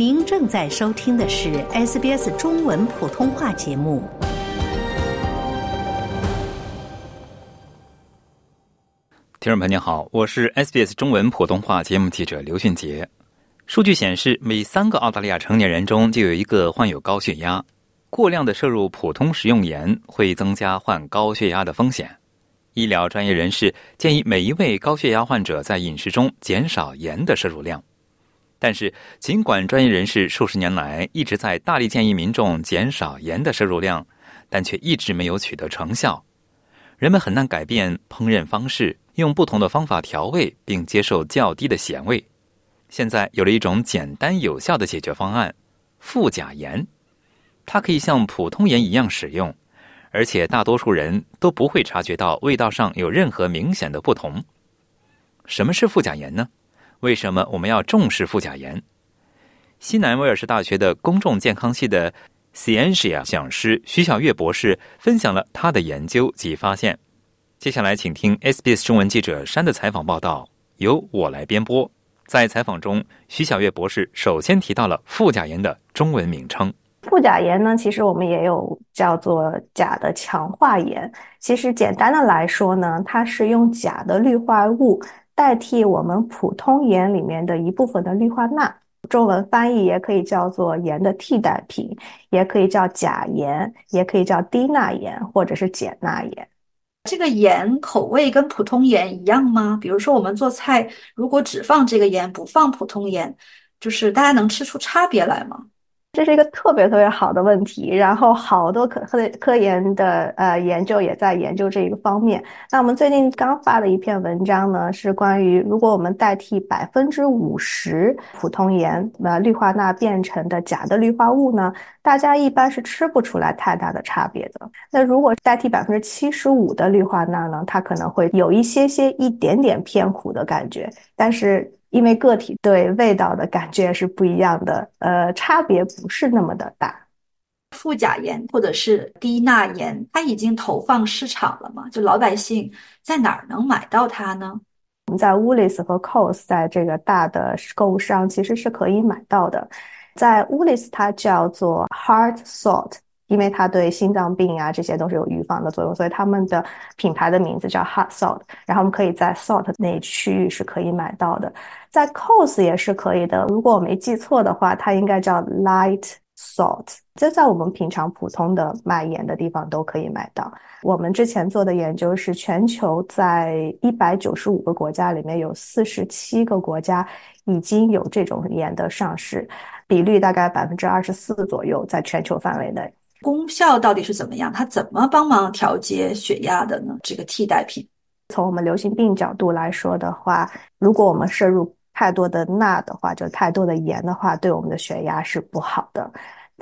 您正在收听的是 SBS 中文普通话节目。听众朋友您好，我是 SBS 中文普通话节目记者刘俊杰。数据显示，每三个澳大利亚成年人中就有一个患有高血压。过量的摄入普通食用盐会增加患高血压的风险。医疗专业人士建议每一位高血压患者在饮食中减少盐的摄入量。但是，尽管专业人士数十年来一直在大力建议民众减少盐的摄入量，但却一直没有取得成效。人们很难改变烹饪方式，用不同的方法调味，并接受较低的咸味。现在有了一种简单有效的解决方案——富钾盐。它可以像普通盐一样使用，而且大多数人都不会察觉到味道上有任何明显的不同。什么是富钾盐呢？为什么我们要重视富钾盐？西南威尔士大学的公众健康系的 Scientia 讲师徐小月博士分享了他的研究及发现。接下来，请听 SBS 中文记者山的采访报道，由我来编播。在采访中，徐小月博士首先提到了富钾盐的中文名称。富钾盐呢，其实我们也有叫做钾的强化盐。其实简单的来说呢，它是用钾的氯化物。代替我们普通盐里面的一部分的氯化钠，中文翻译也可以叫做盐的替代品，也可以叫钾盐，也可以叫低钠盐或者是碱钠盐。这个盐口味跟普通盐一样吗？比如说我们做菜，如果只放这个盐，不放普通盐，就是大家能吃出差别来吗？这是一个特别特别好的问题，然后好多科科科研的呃研究也在研究这一个方面。那我们最近刚发的一篇文章呢，是关于如果我们代替百分之五十普通盐呃氯化钠变成的钾的氯化物呢，大家一般是吃不出来太大的差别的。那如果代替百分之七十五的氯化钠呢，它可能会有一些些一点点偏苦的感觉，但是。因为个体对味道的感觉是不一样的，呃，差别不是那么的大。富钾盐或者是低钠盐，它已经投放市场了吗？就老百姓在哪儿能买到它呢？我们在 Woolies 和 Coles 在这个大的购物商其实是可以买到的。在 Woolies，它叫做 Hard Salt。因为它对心脏病啊这些都是有预防的作用，所以他们的品牌的名字叫 Hot Salt。然后我们可以在 Salt 那区域是可以买到的，在 Coles 也是可以的。如果我没记错的话，它应该叫 Light Salt。这在我们平常普通的卖盐的地方都可以买到。我们之前做的研究是，全球在一百九十五个国家里面有四十七个国家已经有这种盐的上市，比率大概百分之二十四左右，在全球范围内。功效到底是怎么样？它怎么帮忙调节血压的呢？这个替代品，从我们流行病角度来说的话，如果我们摄入太多的钠的话，就太多的盐的话，对我们的血压是不好的。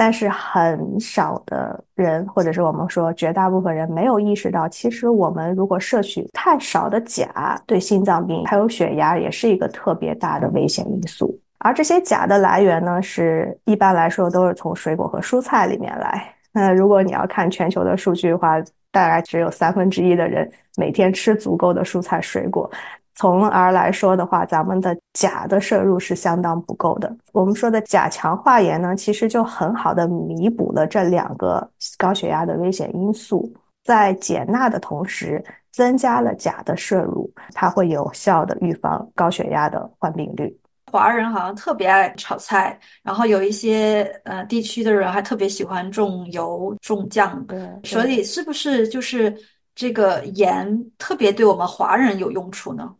但是很少的人，或者是我们说绝大部分人没有意识到，其实我们如果摄取太少的钾，对心脏病还有血压也是一个特别大的危险因素。而这些钾的来源呢，是一般来说都是从水果和蔬菜里面来。那如果你要看全球的数据的话，大概只有三分之一的人每天吃足够的蔬菜水果，从而来说的话，咱们的钾的摄入是相当不够的。我们说的钾强化盐呢，其实就很好的弥补了这两个高血压的危险因素，在减钠的同时，增加了钾的摄入，它会有效的预防高血压的患病率。华人好像特别爱炒菜，然后有一些呃地区的人还特别喜欢重油重酱，所以是不是就是这个盐特别对我们华人有用处呢？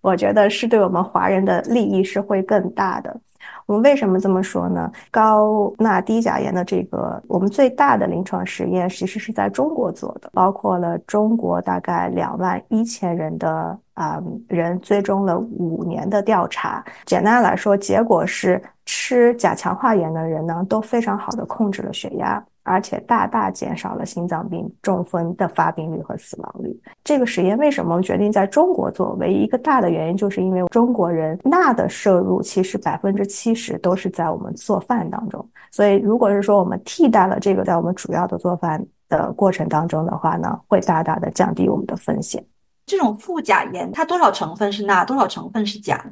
我觉得是对我们华人的利益是会更大的。我们为什么这么说呢？高钠低钾盐的这个，我们最大的临床实验其实是在中国做的，包括了中国大概两万一千人的啊人，追踪了五年的调查。简单来说，结果是吃钾强化盐的人呢，都非常好的控制了血压。而且大大减少了心脏病、中风的发病率和死亡率。这个实验为什么决定在中国做？唯一一个大的原因，就是因为中国人钠的摄入其实百分之七十都是在我们做饭当中。所以，如果是说我们替代了这个在我们主要的做饭的过程当中的话呢，会大大的降低我们的风险。这种富钾盐，它多少成分是钠，多少成分是钾？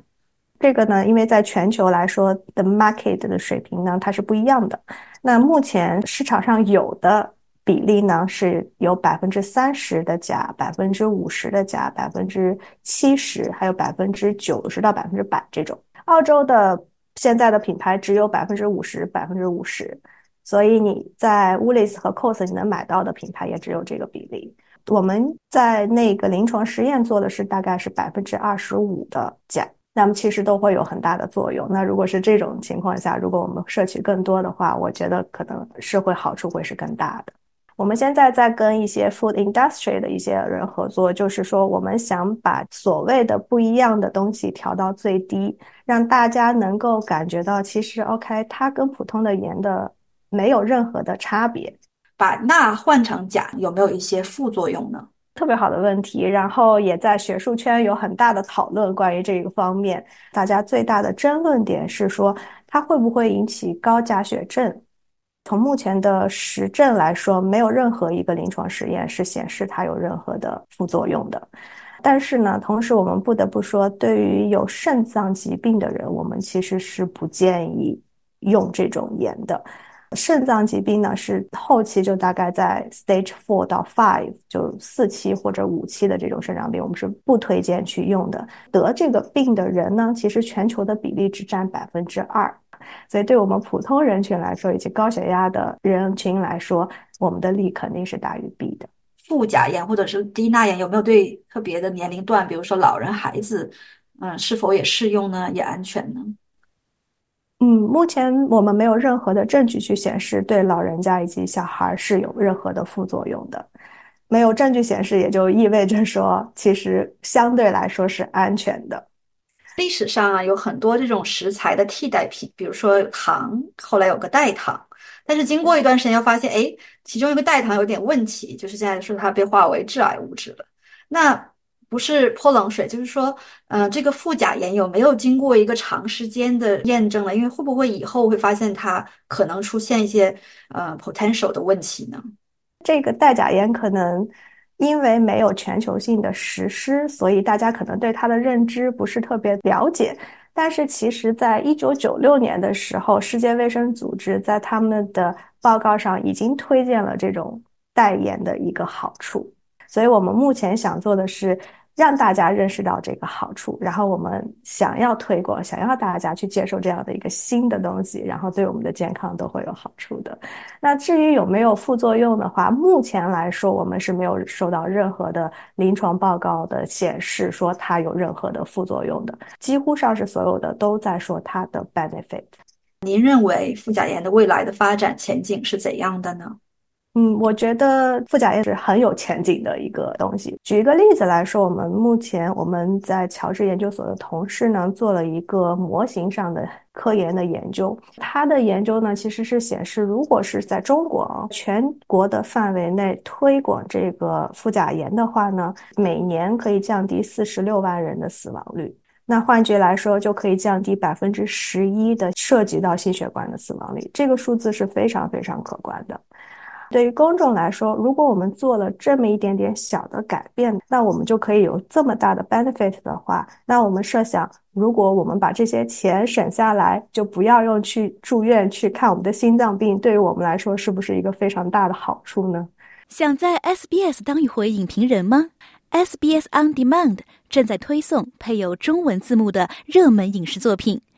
这个呢，因为在全球来说的 market 的水平呢，它是不一样的。那目前市场上有的比例呢，是有百分之三十的钾，百分之五十的钾，百分之七十，还有百分之九十到百分之百这种。澳洲的现在的品牌只有百分之五十，百分之五十，所以你在 Woolies 和 Coles 你能买到的品牌也只有这个比例。我们在那个临床实验做的是大概是百分之二十五的钾，那么其实都会有很大的作用。那如果是这种情况下，如果我们摄取更多的话，我觉得可能是会好处会是更大的。我们现在在跟一些 food industry 的一些人合作，就是说我们想把所谓的不一样的东西调到最低，让大家能够感觉到其实 OK，它跟普通的盐的没有任何的差别。把钠换成钾有没有一些副作用呢？特别好的问题，然后也在学术圈有很大的讨论关于这个方面。大家最大的争论点是说它会不会引起高钾血症？从目前的实证来说，没有任何一个临床实验是显示它有任何的副作用的。但是呢，同时我们不得不说，对于有肾脏疾病的人，我们其实是不建议用这种盐的。肾脏疾病呢，是后期就大概在 stage four 到 five，就四期或者五期的这种肾脏病，我们是不推荐去用的。得这个病的人呢，其实全球的比例只占百分之二，所以对我们普通人群来说，以及高血压的人群来说，我们的利肯定是大于弊的。副甲盐或者是低钠盐有没有对特别的年龄段，比如说老人、孩子，嗯，是否也适用呢？也安全呢？嗯，目前我们没有任何的证据去显示对老人家以及小孩是有任何的副作用的。没有证据显示，也就意味着说，其实相对来说是安全的。历史上啊，有很多这种食材的替代品，比如说糖，后来有个代糖，但是经过一段时间又发现，哎，其中一个代糖有点问题，就是现在说它被化为致癌物质了。那。不是泼冷水，就是说，呃，这个副甲盐有没有经过一个长时间的验证了？因为会不会以后会发现它可能出现一些呃 potential 的问题呢？这个代甲盐可能因为没有全球性的实施，所以大家可能对它的认知不是特别了解。但是其实，在一九九六年的时候，世界卫生组织在他们的报告上已经推荐了这种代盐的一个好处。所以我们目前想做的是。让大家认识到这个好处，然后我们想要推广，想要大家去接受这样的一个新的东西，然后对我们的健康都会有好处的。那至于有没有副作用的话，目前来说我们是没有收到任何的临床报告的显示说它有任何的副作用的，几乎上是所有的都在说它的 benefit。您认为副甲盐的未来的发展前景是怎样的呢？嗯，我觉得副甲盐是很有前景的一个东西。举一个例子来说，我们目前我们在乔治研究所的同事呢，做了一个模型上的科研的研究。他的研究呢，其实是显示，如果是在中国啊全国的范围内推广这个副甲盐的话呢，每年可以降低四十六万人的死亡率。那换句来说，就可以降低百分之十一的涉及到心血管的死亡率。这个数字是非常非常可观的。对于公众来说，如果我们做了这么一点点小的改变，那我们就可以有这么大的 benefit 的话，那我们设想，如果我们把这些钱省下来，就不要用去住院去看我们的心脏病，对于我们来说，是不是一个非常大的好处呢？想在 SBS 当一回影评人吗？SBS On Demand 正在推送配有中文字幕的热门影视作品。